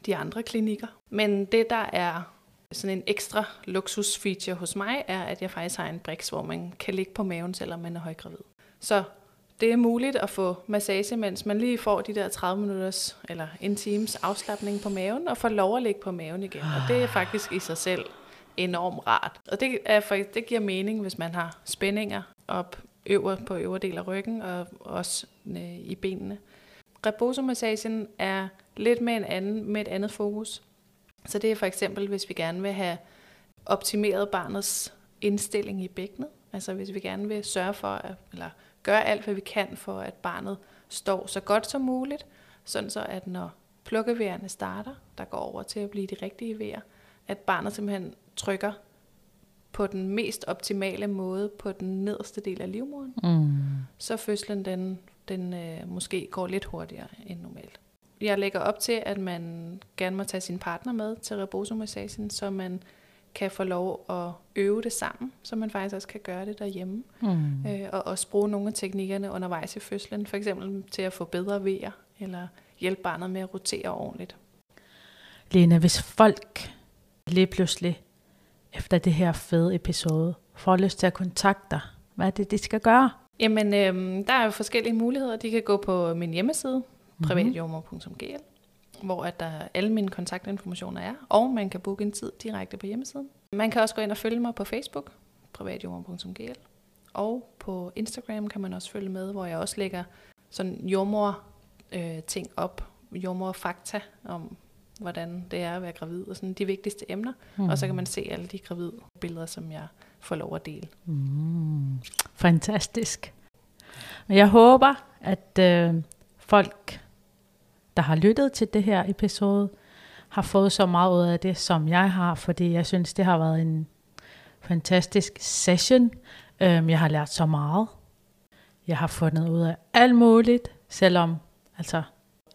de andre klinikker. Men det, der er sådan en ekstra luksusfeature hos mig, er, at jeg faktisk har en briks, hvor man kan ligge på maven, selvom man er højgravid. Så det er muligt at få massage, mens man lige får de der 30 minutters eller en times afslappning på maven, og får lov at ligge på maven igen. Og det er faktisk i sig selv enormt rart. Og det, er, det giver mening, hvis man har spændinger op øver på øvre del af ryggen og også øh, i benene. Rebosomassagen er lidt med, en anden, med et andet fokus. Så det er for eksempel, hvis vi gerne vil have optimeret barnets indstilling i bækkenet, Altså hvis vi gerne vil sørge for, at, eller gøre alt, hvad vi kan for, at barnet står så godt som muligt, sådan så at når plukkevejerne starter, der går over til at blive de rigtige vejr, at barnet simpelthen trykker på den mest optimale måde på den nederste del af livmoderen, mm. så fødslen den, den øh, måske går lidt hurtigere end normalt. Jeg lægger op til, at man gerne må tage sin partner med til rebosomassagen, så man kan få lov at øve det sammen, så man faktisk også kan gøre det derhjemme. Mm. Øh, og også bruge nogle af teknikkerne undervejs i fødslen, for eksempel til at få bedre vejer, eller hjælpe barnet med at rotere ordentligt. Lene, hvis folk lige pludselig efter det her fede episode får lyst til at kontakte dig, hvad er det, de skal gøre? Jamen, øh, der er jo forskellige muligheder. De kan gå på min hjemmeside, mm-hmm. privatjommer.gl, hvor at der alle mine kontaktinformationer er, og man kan booke en tid direkte på hjemmesiden. Man kan også gå ind og følge mig på Facebook, privatjommer.gl, og på Instagram kan man også følge med, hvor jeg også lægger sådan jordmor øh, ting op, jordmor fakta om, hvordan det er at være gravid, og sådan de vigtigste emner. Mm. Og så kan man se alle de gravide billeder, som jeg får lov at dele. Mm. Fantastisk. Jeg håber, at øh, folk, der har lyttet til det her episode, har fået så meget ud af det, som jeg har, fordi jeg synes, det har været en fantastisk session. Um, jeg har lært så meget. Jeg har fundet ud af alt muligt, selvom altså,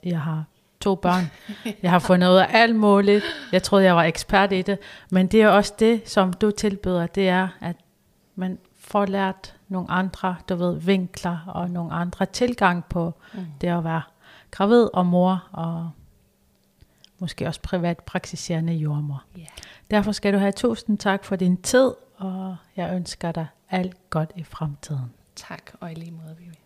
jeg har to børn. Jeg har fundet ud af alt muligt. Jeg troede, jeg var ekspert i det. Men det er også det, som du tilbyder, det er, at man får lært nogle andre, du ved, vinkler og nogle andre tilgang på mm. det at være gravid og mor og måske også privat praktiserende jordmor. Yeah. Derfor skal du have tusind tak for din tid, og jeg ønsker dig alt godt i fremtiden. Tak, og i lige måde, Vivi.